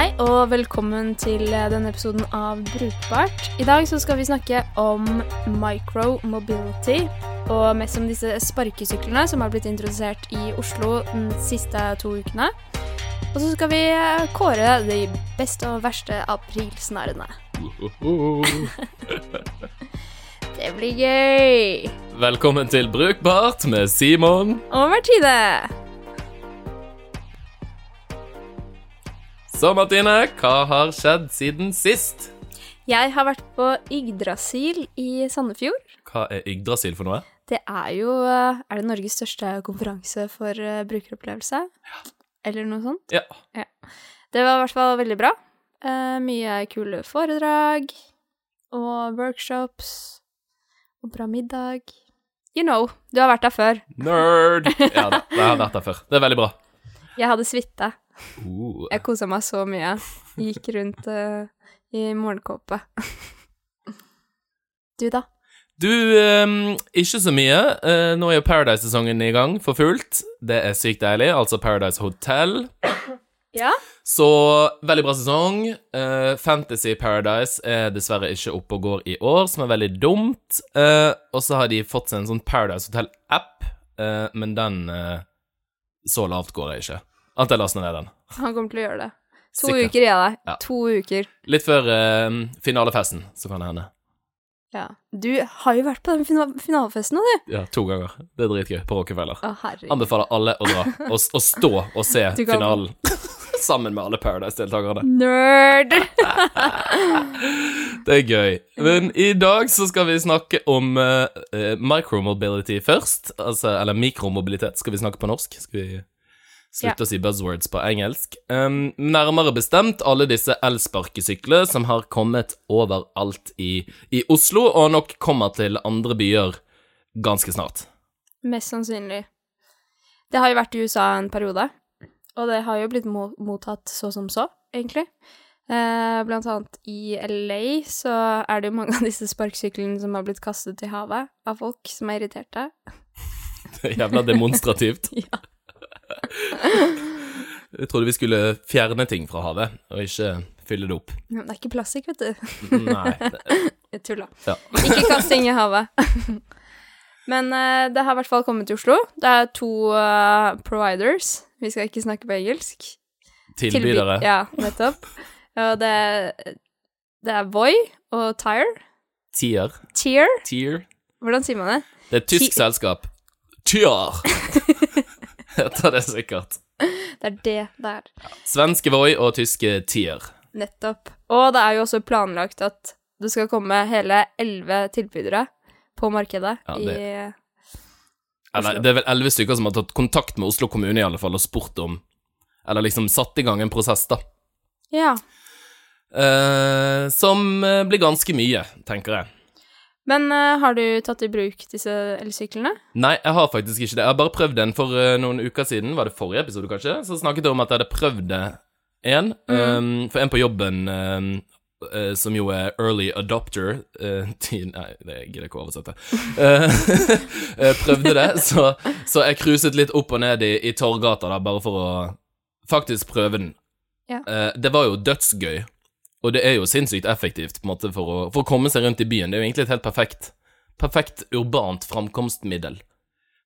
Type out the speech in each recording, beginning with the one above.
Hei og velkommen til eh, denne episoden av Brukbart. I dag så skal vi snakke om micro-mobility, og mest om disse sparkesyklene som har blitt introdusert i Oslo de siste to ukene. Og så skal vi eh, kåre de beste og verste aprilsnarrene. Det blir gøy! Velkommen til Brukbart med Simon. Og Martine. Så Martine, hva har skjedd siden sist? Jeg har vært på Yggdrasil i Sandefjord. Hva er Yggdrasil for noe? Det er jo eh, Er det Norges største konferanse for brukeropplevelse? Ja. Eller noe sånt? Ja. Det var i hvert fall veldig bra. Eh, mye kule foredrag og workshops og bra middag. You know, du har vært der før. Nerd! Ja jeg har vært der før. Det er veldig bra. Jeg hadde suite. Uh, Jeg kosa meg så mye. Gikk rundt uh, i morgenkåpe. du, da? Du, um, ikke så mye. Uh, nå er jo Paradise-sesongen i gang for fullt. Det er sykt deilig. Altså Paradise Hotel. Ja? Så veldig bra sesong. Uh, Fantasy Paradise er dessverre ikke oppe og går i år, som er veldig dumt. Uh, og så har de fått seg en sånn Paradise Hotel-app, uh, men den Så lavt går jeg ikke. At jeg laster ned den. Han kommer til å gjøre det. To Sikkert. uker gir jeg deg. Ja. To uker. Litt før eh, finalefesten, så kan det hende. Ja. Du har jo vært på den fina finalefesten nå, du. Ja, to ganger. Det er dritgøy på Rockefeller. Å, herregud. Anbefaler alle å dra og, og stå og se kan- finalen sammen med alle Paradise-deltakerne. Nerd! Det er gøy. Men i dag så skal vi snakke om eh, micromobility først. Altså, eller mikromobilitet skal vi snakke på norsk. Skal vi slutte å si buzzwords på engelsk. Um, nærmere bestemt alle disse elsparkesyklene som har kommet overalt i, i Oslo, og nok kommer til andre byer ganske snart. Mest sannsynlig. Det har jo vært i USA en periode, og det har jo blitt mo mottatt så som så, egentlig. Eh, blant annet i LA så er det jo mange av disse sparkesyklene som har blitt kastet i havet av folk som er irriterte. Det er jævla demonstrativt. Ja. Jeg trodde vi skulle fjerne ting fra havet, og ikke fylle det opp. Men det er ikke plastikk, vet du. Nei. Jeg tuller. Ja. Ikke kast ting i havet. Men uh, det har i hvert fall kommet til Oslo. Det er to uh, providers. Vi skal ikke snakke på engelsk. Tilbydere. Tilby- Ja, nettopp. Og det, det er Voi og Tire. Tier. Tier. Tier. Hvordan sier man det? Det er et tysk Ti- selskap. Tier. Heter det sikkert. Det er det det er. Svenske Voi og tyske Tier. Nettopp. Og det er jo også planlagt at det skal komme hele elleve tilbydere på markedet Ja, i Eller, Oslo. det er vel elleve stykker som har tatt kontakt med Oslo kommune i alle fall og spurt om Eller liksom satt i gang en prosess, da. Ja. Eh, som eh, blir ganske mye, tenker jeg. Men uh, har du tatt i bruk disse elsyklene? Nei, jeg har faktisk ikke det. Jeg har bare prøvd den for uh, noen uker siden. Var det forrige episode, kanskje? Så snakket jeg om at jeg hadde prøvd det mm. Um, for en på jobben um, Uh, som jo er early adopter uh, til Nei, det gidder jeg ikke å oversette. Eh, prøvde det, så, så jeg cruiset litt opp og ned i, i Torgata, da, bare for å faktisk prøve den. Ja. Det var jo dødsgøy, og det er jo sinnssykt effektivt på en måte for å, for å komme seg rundt i byen. Det er jo egentlig et helt perfekt, perfekt urbant framkomstmiddel.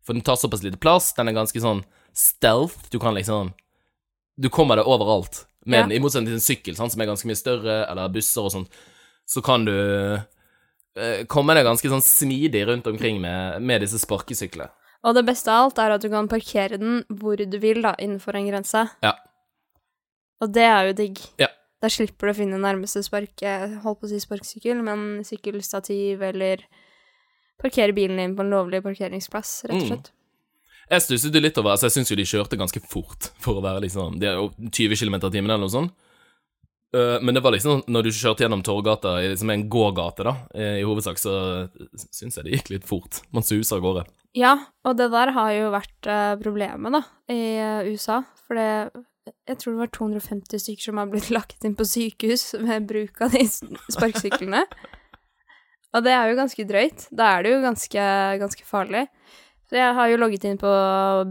For den tar såpass lite plass, den er ganske sånn stealth. Du kan liksom Du kommer deg overalt med Ja. i motsetning til en sykkel, sant, som er ganske mye større, eller busser og sånt, Så kan du eh, komme deg ganske sånn smidig rundt omkring med, med disse sparkesyklene. Og det beste av alt er at du kan parkere den hvor du vil, da, innenfor en grense. Ja. Og det er jo digg. Ja. Da slipper du å finne nærmeste sparke, holdt på å si sparkesykkel, men sykkelstativ eller parkere bilen din på en lovlig parkeringsplass, rett og Mm. slett. Jeg stusset litt over Altså, jeg syns jo de kjørte ganske fort for å være liksom Det er jo 20 km i timen eller noe sånt. Eh, men det var liksom når du kjørte gjennom Torgata, som liksom en gågate, da, eh, i hovedsak, så syns jeg det gikk litt fort. Man suser av gårde. Ja, og det der har jo vært eh, problemet, da, i eh, USA. For det Jeg tror det var 250 stykker som har blitt lagt inn på sykehus med bruk av de sparkesyklene. og det er jo ganske drøyt. Da er det jo ganske, ganske farlig. Så jeg har jo logget inn på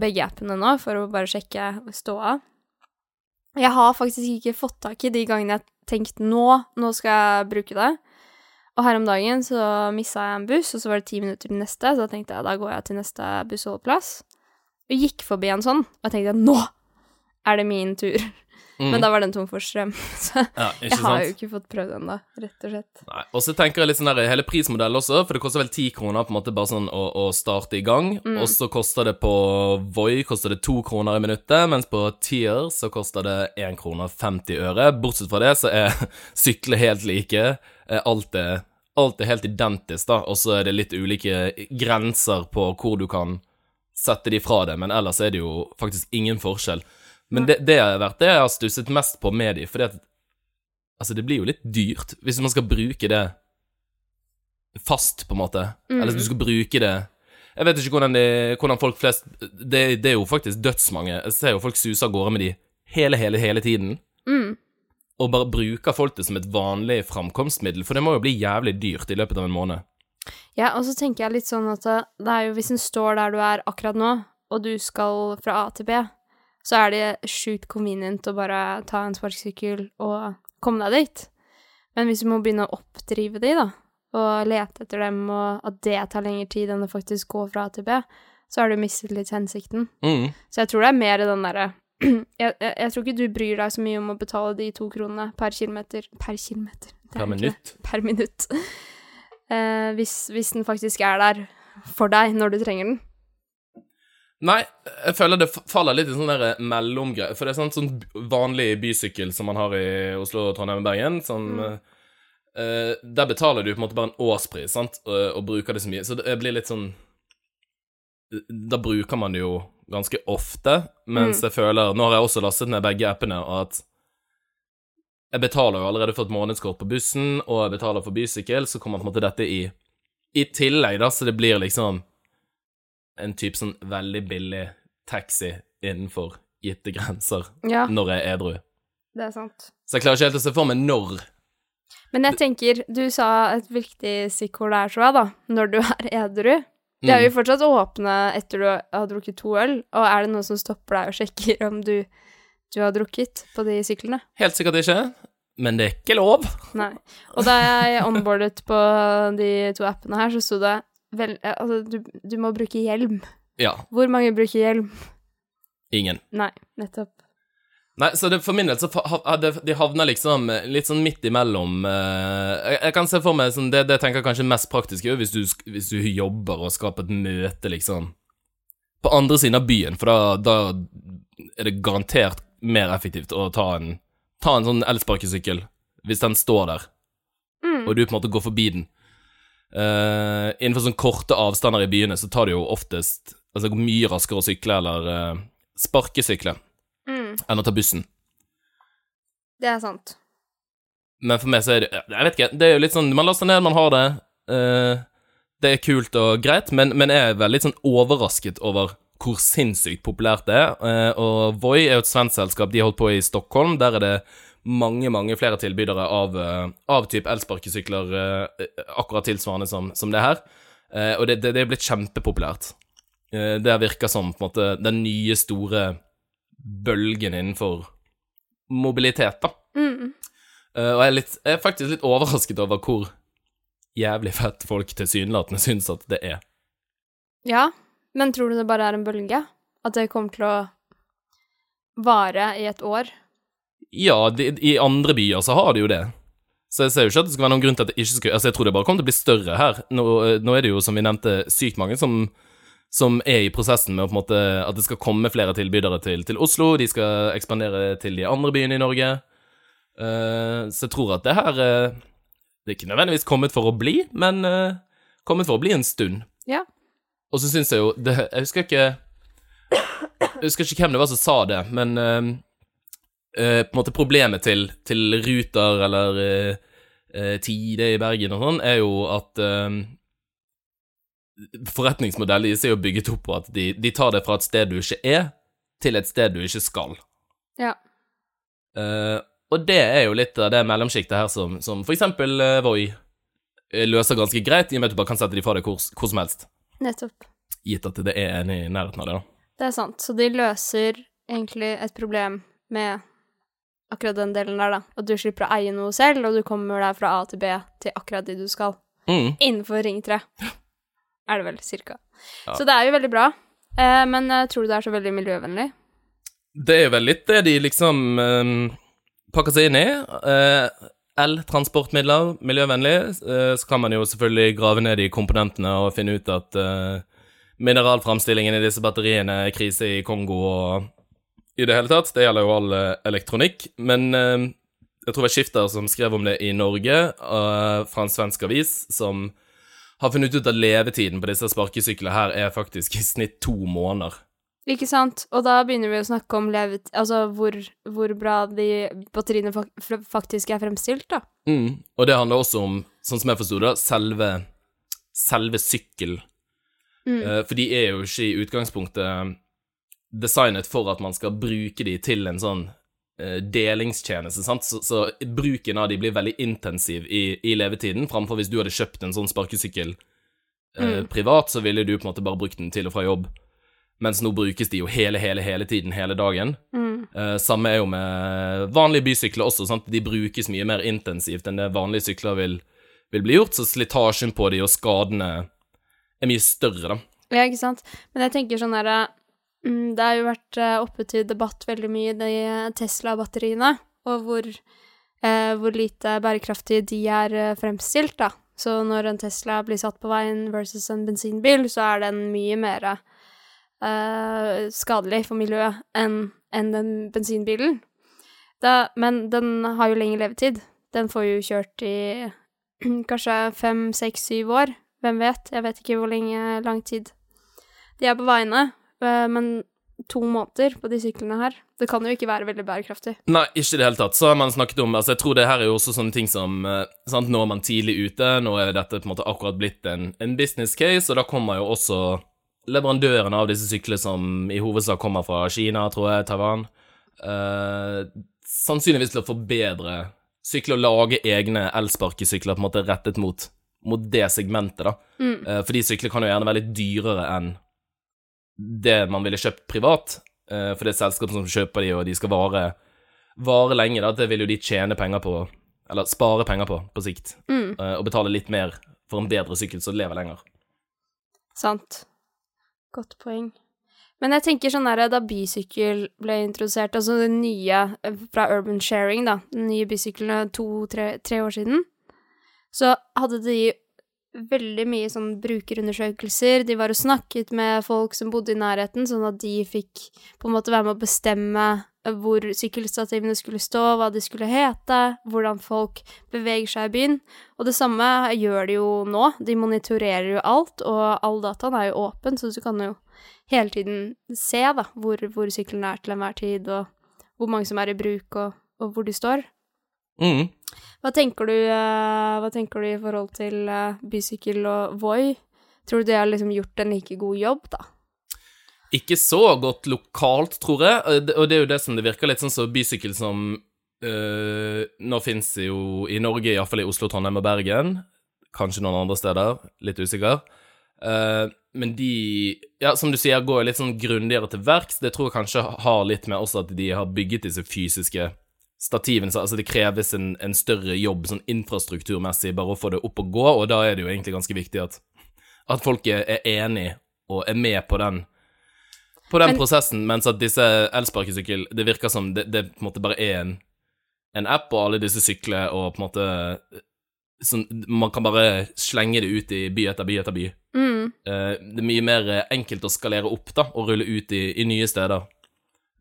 begge appene nå for å bare sjekke ståa. Jeg har faktisk ikke fått tak i de gangene jeg har tenkt nå, nå skal jeg bruke det. Og her om dagen så missa jeg en buss, og så var det ti minutter til neste, så da tenkte jeg da går jeg til neste bussholdeplass. Og gikk forbi en sånn, og jeg tenkte nå er det min tur. Mm. Men da var den tom for strøm, så Ja, jeg har sant? jo ikke fått prøvd den da, rett og slett. Nei. Og så tenker jeg litt sånn der hele prismodell også, for det koster vel ti kroner på en måte bare sånn å, å starte i gang. Mm. Og så koster det på Voi koster det to kroner i minuttet, mens på Tier så koster det én krone og 50 øre. Bortsett fra det så er sykler helt like. Eh, Alt er, alt er helt identisk, da, og så er det litt ulike grenser på hvor du kan sette de fra deg, men ellers er det jo faktisk ingen forskjell. Men det, det har vært det jeg har stusset mest på med de, fordi at Altså, det blir jo litt dyrt hvis man skal bruke det fast, på en måte. Eller hvis du skal bruke det Jeg vet ikke hvordan, de, hvordan folk flest det, det er jo faktisk dødsmange. Jeg ser jo folk suse av gårde med de hele, hele, hele tiden. Mm. Og bare bruker folk det som et vanlig framkomstmiddel, for det må jo bli jævlig dyrt i løpet av en måned. Ja, og så tenker jeg litt sånn at det, det er jo hvis en står der du er akkurat nå, og du skal fra A til B, så er det sjukt convenient å bare ta en sparkesykkel og komme deg dit. Men hvis du må begynne å oppdrive de, da, og lete etter dem, og at det tar lengre tid enn å faktisk gå fra A til B, så har du mistet litt hensikten. Mm. Så jeg tror det er mer den derre jeg, jeg, jeg tror ikke du bryr deg så mye om å betale de to kronene per kilometer Per kilometer? Er Per minutt. Per minutt. Uh, hvis, hvis den faktisk er der for deg når du trenger den. Nei, jeg føler det faller litt i sånn der mellomgreie. For det er sånn, sånn vanlig bysykkel som man har i Oslo, Trondheim og Bergen. Sånn, eh, der betaler du på en måte bare en årspris, sant, og, og bruker det så mye. Så det blir litt sånn Da bruker man det jo ganske ofte, mens jeg føler Nå har jeg også lastet ned begge appene, og at jeg betaler jo allerede for et månedskort på bussen, og jeg betaler for bysykkel, så kommer på en måte dette i i tillegg, da, så det blir liksom en type sånn veldig billig taxi innenfor gitte grenser Ja, når jeg er edru. det er sant. Så jeg klarer ikke helt å se for meg når. Men jeg tenker, du sa et viktig stikkord der, tror jeg, da. Når du er edru. De er jo Mm. fortsatt åpne etter du har drukket to øl, og er det noen som stopper deg og sjekker om du, du har drukket på de syklene? Helt sikkert ikke, men det er ikke lov. Nei. Og da jeg onboardet på de to appene her, så sto det vel Altså, du, du må bruke hjelm. Ja, Hvor mange bruker hjelm? ingen. Nei, nettopp. Nei, så det, for min del så de havna liksom eh, litt sånn midt imellom eh, jeg, jeg kan se for meg sånn, det, det tenker jeg kanskje mest praktisk er hvis du, hvis du jobber og skaper et møte, liksom, på andre siden av byen, for da, da er det garantert mer effektivt å ta en, ta en sånn elsparkesykkel, hvis den står der, Mm. og du på en måte går forbi den. Eh, innenfor sånne korte avstander i byene så tar det jo oftest Altså mye raskere å sykle eller uh, sparkesykle Mm. enn å ta bussen. Det er sant. Men for meg så er det Jeg vet ikke, det er jo litt sånn Man laster ned, man har det. Uh, det er kult og greit, men, men jeg er veldig sånn overrasket over hvor sinnssykt populært det er. Eh, og Voi er jo et svensk selskap, de har holdt på i Stockholm. Der er det mange, mange flere tilbydere av, eh, av type elsparkesykler eh, akkurat tilsvarende som, som det her. Eh, og det, det, det er blitt kjempepopulært. Det det virker som på en måte den nye, store bølgen innenfor mobilitet, da. Mm. Og jeg er, litt, jeg er faktisk litt overrasket over hvor jævlig fett folk tilsynelatende syns at det er. Ja, men tror du det bare er en bølge? At det kommer til å vare i et år? Ja, de, i andre byer så har de jo det. Så jeg ser jo ikke at det skal være noen grunn til at det ikke skal Altså, jeg tror det bare kommer til å bli større her. Nå, eh, nå er det jo, som vi nevnte, sykt mange som, som er i prosessen med å måte at det skal komme flere tilbydere til, til Oslo. De skal ekspandere til de andre byene i Norge. Uh, så jeg tror at det her uh, Det er ikke nødvendigvis kommet for å bli, men uh, kommet for å bli en stund. Ja. Og så syns jeg jo det, Jeg husker ikke Jeg husker ikke hvem det var som sa det, men på en måte problemet til, til Ruter eller eh, eh, Tide i Bergen og sånn, er jo at eh, Forretningsmodellen deres er jo bygget opp på at de, de tar det fra et sted du ikke er, til et sted du ikke skal. Ja. Uh, og det er jo litt av det mellomsjiktet her som, som for eksempel uh, Voi eh, løser ganske greit, i og med at du bare kan sette de fra deg hvor, hvor som helst, Nettopp. gitt at det er en i nærheten av det. da. Det er sant. Så de løser egentlig et problem med akkurat den delen der, da. At du slipper å eie noe selv, og du kommer deg fra A til B til akkurat dit du skal. Mm. Innenfor Ring 3. Er det vel, cirka. Ja. Så det er jo veldig bra. Eh, men eh, tror du det er så veldig miljøvennlig? Det er jo vel litt det de liksom eh, pakker seg inn i. Eh, El-transportmidler, miljøvennlig. Eh, så kan man jo selvfølgelig grave ned i komponentene og finne ut at eh, mineralframstillingen i disse batteriene er krise i Kongo og i det hele tatt. Det gjelder jo all eh, elektronikk. Men eh, jeg tror det var Skifter som skrev om det i Norge, eh, fra en svensk avis, som har funnet ut at levetiden på disse sparkesyklene her er faktisk i snitt to måneder. Ikke sant? Og da begynner vi å snakke om levet... Altså hvor, hvor bra de batteriene faktisk er fremstilt, da. Mm. Og det handler også om, sånn som jeg forsto det, selve, selve sykkel. Mm. For de er jo ikke i utgangspunktet designet for at man skal bruke de til en sånn uh, delingstjeneste, sant? Så, så bruken av de blir veldig intensiv i, i levetiden, framfor hvis du hadde kjøpt en sånn sparkesykkel uh, Mm. privat, så ville du på en måte bare brukt den til og fra jobb. Mens nå brukes de jo hele, hele, hele tiden, hele dagen. Mm. Uh, samme er jo med vanlige bysykler også, sant? de brukes mye mer intensivt enn det vanlige sykler vil, vil bli gjort, så slitasjen på de og skadene er mye større, da. Ja, ikke sant. Men jeg tenker sånn derre mm, Det har jo vært eh, oppe til debatt veldig mye, de Tesla-batteriene, og hvor, eh, hvor lite bærekraftige de er eh, fremstilt, da. Så når en Tesla blir satt på veien versus en bensinbil, så er den mye mer eh, skadelig for miljøet enn en den bensinbilen. Da, men den har jo lengre levetid. Den får jo kjørt i kanskje fem, seks, syv år. Hvem vet? Jeg vet ikke hvor lenge, lang tid de er på veiene. Eh, Men to måneder på de syklene her, det kan jo ikke være veldig bærekraftig. Nei, ikke i det hele tatt. Så har man snakket om Altså, jeg tror det her er jo også sånne ting som eh, sant, Nå er man tidlig ute, nå er dette på en måte akkurat blitt en, en business case, og da kommer jo også leverandørene av disse syklene som i hovedsak kommer fra Kina, tror jeg, Taiwan, eh, sannsynligvis til å forbedre sykler og lage egne elsparkesykler på en måte rettet mot, mot det segmentet, da. Mm. Eh, fordi sykler kan jo gjerne være litt dyrere enn det man ville kjøpt privat. Eh, for det er selskapet som kjøper de, og de skal vare, vare lenge, da. Det vil jo de tjene penger på, eller spare penger på, på sikt. Mm, Eh, og betale litt mer for en bedre sykkel som lever lenger. sant. Godt poeng. Men jeg tenker sånn her, da bysykkel ble introdusert, altså det nye eh, fra Urban Sharing, da, de nye bysyklene to-tre tre år siden, så hadde de veldig mye sånn brukerundersøkelser. De var og snakket med folk som bodde i nærheten, sånn at de fikk på en måte være med å bestemme eh, hvor sykkelstativene skulle stå, hva de skulle hete, hvordan folk beveger seg i byen. Og det samme gjør de jo nå. De monitorerer jo alt, og all dataen er jo åpen, så du kan jo hele tiden se da, hvor, hvor syklene er til enhver tid, og hvor mange som er i bruk, og, og hvor de står. Mm. Hva tenker du, eh, hva tenker du i forhold til eh, bysykkel og Voi? Tror du de har liksom gjort en like god jobb, da? Ikke så godt lokalt, tror jeg, og det er jo det som det virker litt sånn som bysykkel som øh, Nå fins det jo i Norge, iallfall i Oslo, Trondheim og Bergen. Kanskje noen andre steder, litt usikker. Uh, men de, ja, som du sier, går litt sånn grundigere til verks. Det tror jeg kanskje har litt med også at de har bygget disse fysiske stativene. Altså det kreves en, en større jobb sånn infrastrukturmessig bare å få det opp og gå, og da er det jo egentlig ganske viktig at, at folk er, enig og er med på den på den Men- prosessen, mens at disse elsparkesykkel Det virker som det, det på en måte bare er en, en app, og alle disse sykler og på en måte sånn, Man kan bare slenge det ut i by etter by etter by. Mm, Uh, det er mye mer eh, enkelt å skalere opp da, og rulle ut i, i nye steder.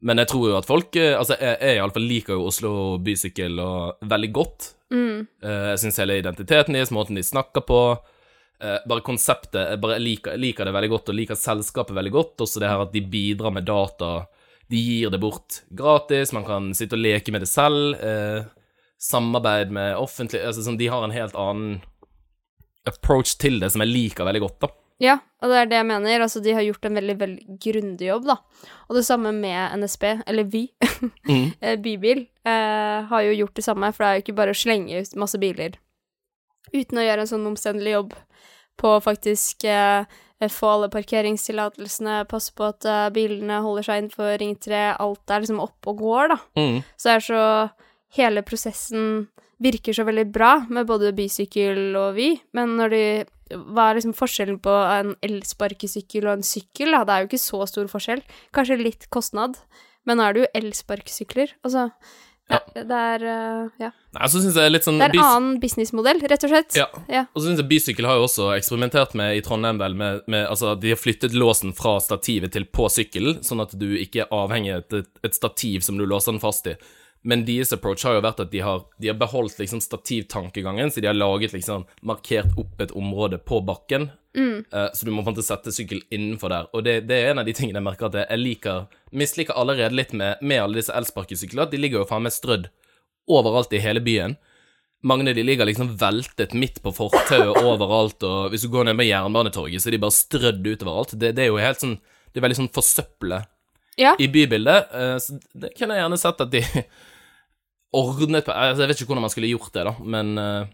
Men jeg tror jo at folk eh, Altså, jeg, jeg iallfall liker jo Oslo bysykkel og veldig godt. mm, Eh, jeg syns hele identiteten deres, måten de snakker på eh, Bare konseptet Jeg bare liker, liker det veldig godt, og liker selskapet veldig godt. Også det her at de bidrar med data. De gir det bort gratis, man kan sitte og leke med det selv. Samarbeid med offentlig altså, sånn, De har en helt annen approach til det, som jeg liker veldig godt, da. Ja, og det er det jeg mener. Altså, de har gjort en veldig, veldig grundig jobb, da. Og det samme med NSB, eller Vy, Mm. eh, bybil, eh, har jo gjort det samme, for det er jo ikke bare å slenge ut masse biler uten å gjøre en sånn omstendelig jobb på å faktisk eh, få alle parkeringstillatelsene, passe på at eh, bilene holder seg innenfor Ring 3, alt er liksom oppe og går, da. Mm. Så det er så Hele prosessen virker så veldig bra med både bysykkel og Vy, men når de Hva er liksom forskjellen på en elsparkesykkel og en sykkel, da? Det er jo ikke så stor forskjell. Kanskje litt kostnad, men nå er det jo elsparkesykler. Altså ja, det er eh, Ja. Nei, så syns jeg litt sånn Det er en annen businessmodell, rett og slett. Ja. Ja. Og så synes jeg Bysykkel har jo også eksperimentert med i Trondheim vel med, med Altså, de har flyttet låsen fra stativet til på sykkelen, sånn at du ikke er avhengig av et, et stativ som du låser den fast i. Men deres approach har jo vært at de har, de har beholdt liksom stativtankegangen, så de har laget liksom markert opp et område på bakken, eh, så du må på en måte sette sykkel innenfor der. Og det, det er en av de tingene jeg merker at jeg- jeg liker Misliker allerede litt med, med alle disse elsparkesyklene, at de ligger jo faen meg strødd overalt i hele byen. Mange av de ligger liksom veltet midt på fortauet overalt, og hvis du går ned med Jernbanetorget, så er de bare strødd utover alt. Det, det er jo helt sånn Det er veldig sånn forsøple Ja. i bybildet. eh, Så det kunne jeg gjerne sett at de ordnet på altså, Jeg vet ikke hvordan man skulle gjort det, da, men eh,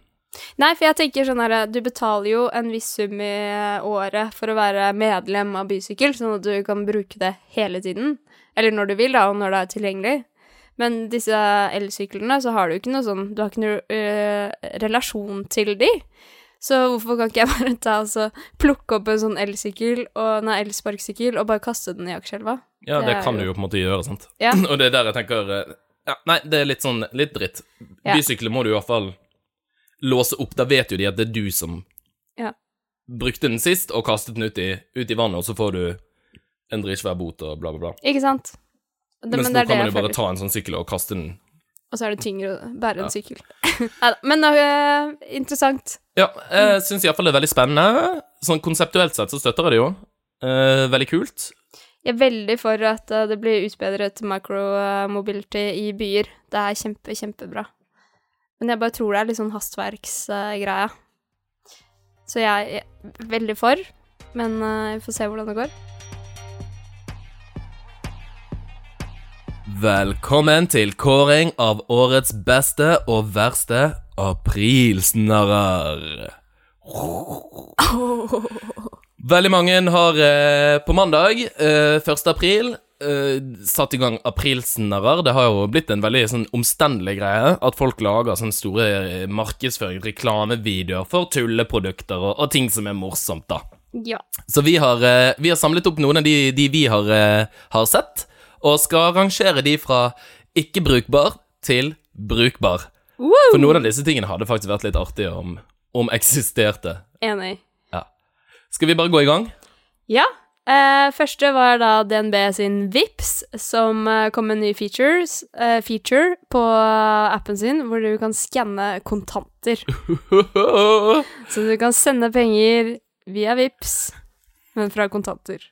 Nei, for jeg tenker sånn her Du betaler jo en viss sum i året for å være medlem av Bysykkel, sånn at du kan bruke det hele tiden. Eller når du vil, da, og når det er tilgjengelig. Men disse elsyklene, så har du ikke noe sånn Du har ikke noe uh, relasjon til de. Så hvorfor kan ikke jeg bare ta og så plukke opp en sånn elsykkel og nei, elsparkesykkel og bare kaste den i Akerselva? ja, Det det kan kan du jo- jo på en måte gjøre, sant. Ja. Og det er der jeg tenker eh, ja, Nei, det er litt sånn litt dritt. Ja. Bysykler må du i hvert fall låse opp. Da vet jo de at det er du som Ja. brukte den sist og kastet den ut i, ut i vannet, og så får du en dritsvær bot og bla, bla, bla. Ikke sant? Det, Mens men nå kan man jo bare ta en sånn sykkel og kaste den Og så er det tyngre å bære en sykkel. sykkel. Neida, Men uh, interessant. Ja, jeg syns iallfall det er veldig spennende. Sånn konseptuelt sett så støtter jeg det jo. Uh, veldig kult. Jeg er veldig for at eh, det blir utbedret micromobility i byer. Det er kjempe, kjempebra. Men jeg bare tror det er litt sånn hastverksgreia. Så jeg er veldig for, men eh, vi får se hvordan det går. Velkommen til kåring av årets beste og verste aprilsnarrer. Veldig mange har eh, på mandag, eh, 1. april, eh, satt i gang aprilsnarrer. Det har jo blitt en veldig sånn omstendelig greie at folk lager sånne store eh, markedsføring, reklamevideoer for tulleprodukter og, og ting som er morsomt, da. Ja. Så vi har, eh, vi har samlet opp noen av de, de vi har, eh, har sett, og skal rangere de fra ikke brukbar til brukbar. For noen av disse tingene hadde faktisk vært litt artig om, om eksisterte. Enig. Skal vi bare gå i gang? Ja. Eh, første var da DNB sin Vips, som eh, kom med en ny features, eh, feature på appen sin, hvor du kan skanne kontanter. Så du kan sende penger via Vips, men fra kontanter.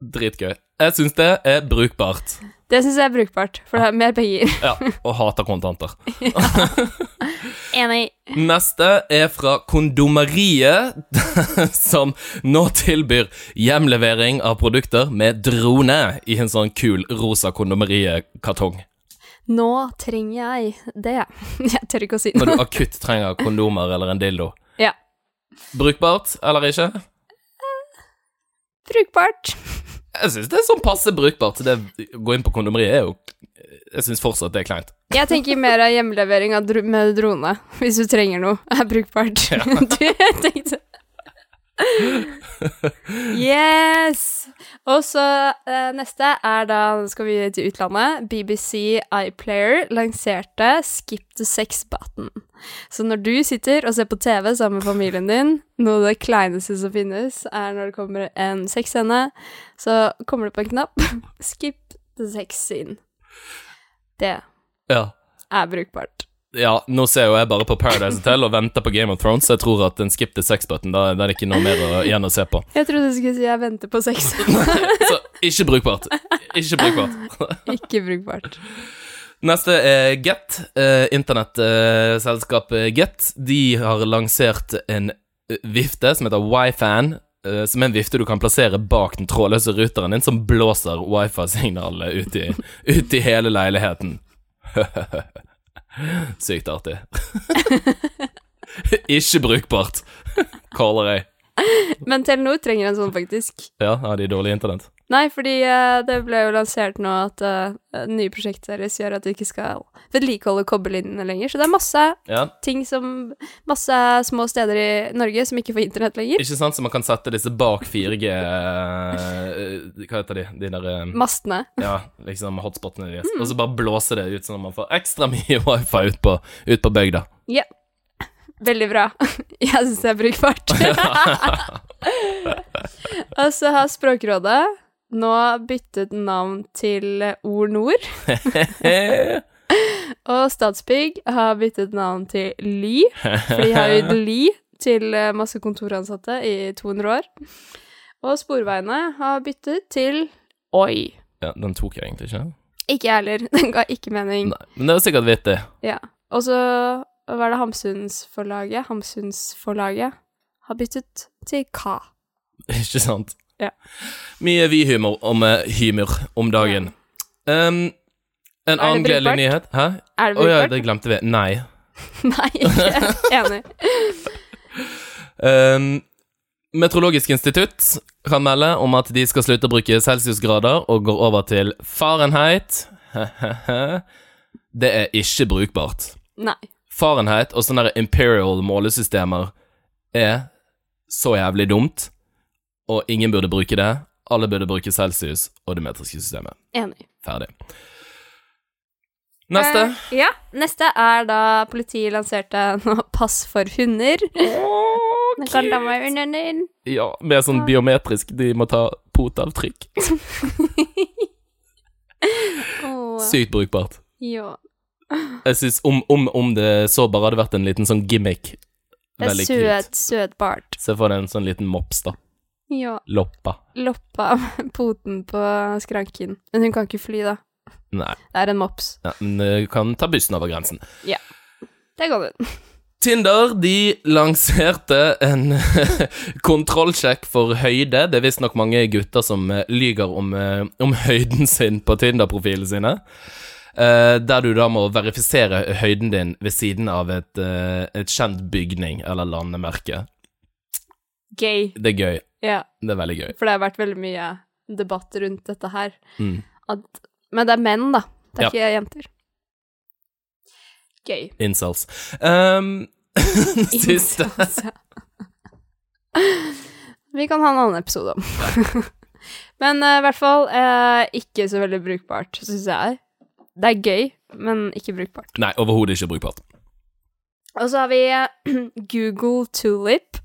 Dritgøy. Jeg syns det er brukbart. Det syns jeg er brukbart, for det er mer penger. Ja, og hater kontanter. Enig. Neste er fra Kondomeriet, som nå tilbyr hjemlevering av produkter med drone i en sånn kul rosa kondomeriet-kartong. Nå trenger jeg det. Jeg tør ikke å si Når du akutt trenger kondomer eller en dildo. Ja. Brukbart eller ikke? Brukbart. Jeg syns det er sånn passe brukbart. Det å gå inn på kondomeriet er jo Jeg syns fortsatt det er kleint. Jeg tenker mer av hjemlevering av dro med drone, hvis du trenger noe, er brukbart. du tenkte Yes! Og så eh, neste er da Nå skal vi til utlandet. BBC iPlayer lanserte Skip the sex button. Så når du sitter og ser på TV sammen med familien din, noe av det kleineste som finnes, er når det kommer en sexscene, så kommer du på en knapp. Skip the sex scene. Det Ja. er brukbart. Ja, nå ser jo jeg bare på Paradise Hotel og venter på Game of Thrones, så jeg tror at en skip til sex-button, da, da er det ikke noe mer å, igjen å se på. Jeg trodde du skulle si 'jeg venter på sex'. Så ikke brukbart. Ikke brukbart. Ikke brukbart. Neste er Get. Eh, Internettselskapet Get. De har lansert en eh, vifte som heter Wifan. eh, som er en vifte du kan plassere bak den trådløse ruteren din, som blåser wifi-signalet ut, i- ut i hele leiligheten. Sykt artig. Ikke brukbart, caller jeg. Men Telenor trenger en sånn, faktisk. Ja, har de dårlig internett? Nei, fordi eh, det ble jo lansert nå at uh, nye prosjektet deres gjør at du ikke skal vedlikeholde kobberlinjene lenger. Så det er masse Ja, ting som Masse små steder i Norge som ikke får internett lenger. ikke sant, så man kan sette disse bak 4G eh, Hva heter de? De der eh, Mastene. Ja, liksom hotspotene deres. Og så bare blåse det ut sånn at man får ekstra mye wifi ut på, ut på bygda. Ja. Veldig bra. Jeg syns det er brukbart. Og så har Språkrådet nå byttet navn til Ord Nord. Og Statsbygg har byttet navn til Ly, for de har gitt Ly til eh, masse kontoransatte i 200 år. Og Sporveiene har byttet til Oi. ja, den tok jeg egentlig ikke. Ikke jeg heller. Den ga ikke mening. Nei, men det var sikkert vittig. Ja. Og så var det Hamsunsforlaget. Hamsunsforlaget har byttet til Ka. Ikke sant? Ja. Mye vi-humor om hymer om dagen. Um, en annen gledelig nyhet Hæ? Er det Å ja, det glemte vi. Nei. Nei, ikke enig. Um, Meteorologisk institutt kan melde om at de skal slutte å bruke celsiusgrader og går over til Fahrenheit. det er ikke brukbart. Nei. Fahrenheit og sånne imperial målesystemer er så jævlig dumt, og ingen burde bruke det. Alle burde bruke celsius og det metriske systemet. Enig. Ferdig. Neste. Eh, ja, neste er da politiet lanserte pass for hunder. Den kan ta meg din. Ja, med sånn biometrisk De må ta potavtrykk. oh. Sykt brukbart. ja. Jeg synes om, om, om det så bare hadde vært en liten sånn gimmick Veldig søt, søt bart. Se for deg en sånn liten mops, da. Ja. Loppa. Loppa poten på skranken. Men hun kan ikke fly, da. Nei, Det er en mops. ja, men hun kan ta bussen over grensen. Ja. Det går hun. Tinder de lanserte en kontrollsjekk for høyde. Det er visstnok mange gutter som eh, lyger om, eh, om høyden sin på Tinder-profilene sine. Uh, der du da må verifisere høyden din ved siden av et, uh, et kjent bygning eller landemerke. Gay. Det er gøy. Ja. Det er veldig gøy. For det har vært veldig mye debatt rundt dette her. Mm. At, men det er menn, da. Det er Ja. ikke jenter. Gøy. Incels. Um, siste Incels, ja. Vi kan ha en annen episode om. men eh, i hvert fall uh, ikke så veldig brukbart, syns jeg. Det er gøy, men ikke brukbart. Nei, overhodet ikke brukbart. Og så har vi eh, Google Tulip.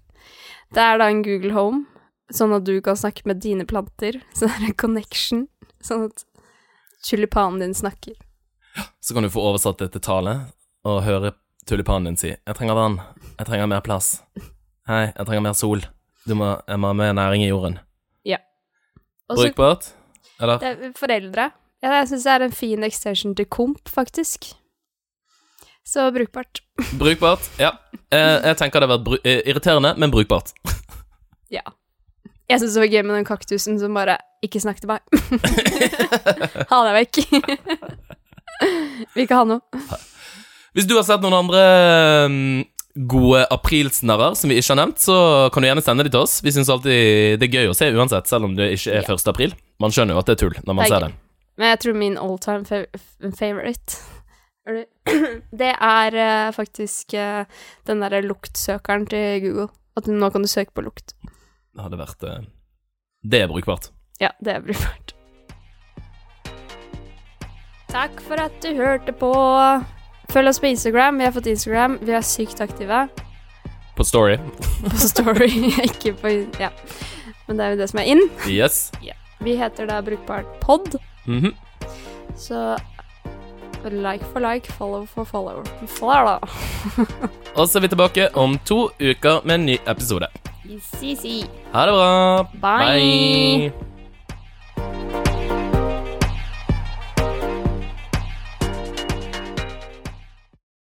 Det er da en Google Home, sånn at du kan snakke med dine planter. Så det er en connection, sånn at tulipanen din snakker. Så kan du få oversatt det til tale og høre tulipanen din si 'Jeg trenger vann. Jeg trenger mer plass. Hei, jeg trenger mer sol. Du må, jeg må ha mer næring i jorden'. Ja. Også, Brukbart? Eller? det er foreldre. Ja, jeg syns det er en fin extension til komp, faktisk. Så brukbart. Brukbart? Ja. Eh, jeg tenker det har vært eh, irriterende, men brukbart. Ja. Jeg syns det var gøy med den kaktusen som bare ikke snakk til meg. ha deg vekk. Vil ikke ha noe. Hvis du har sett noen andre mm, gode aprilsnarrer som vi ikke har nevnt, så kan du gjerne sende de til oss. Vi syns alltid det er gøy å se uansett, selv om det ikke er 1. april. Man skjønner jo at det er tull når man er ser det. Men jeg tror min all time favorite det- er eh, faktisk eh, den derre luktsøkeren til Google. At nå kan du søke på lukt. Det hadde vært eh, Det er brukbart. Ja, det er brukbart. Takk for at du hørte på. Følg oss på Instagram. Vi har fått Instagram. Vi er sykt aktive På Story. på Story, ikke på Ja. Men det er jo det som er in. Yes. Vi heter da Brukbart pod, Mhm. så like for like, follow for follow. Follow. Og så er vi tilbake om to uker med en ny episode. Si, si. Ha det bra. Bye. Bye.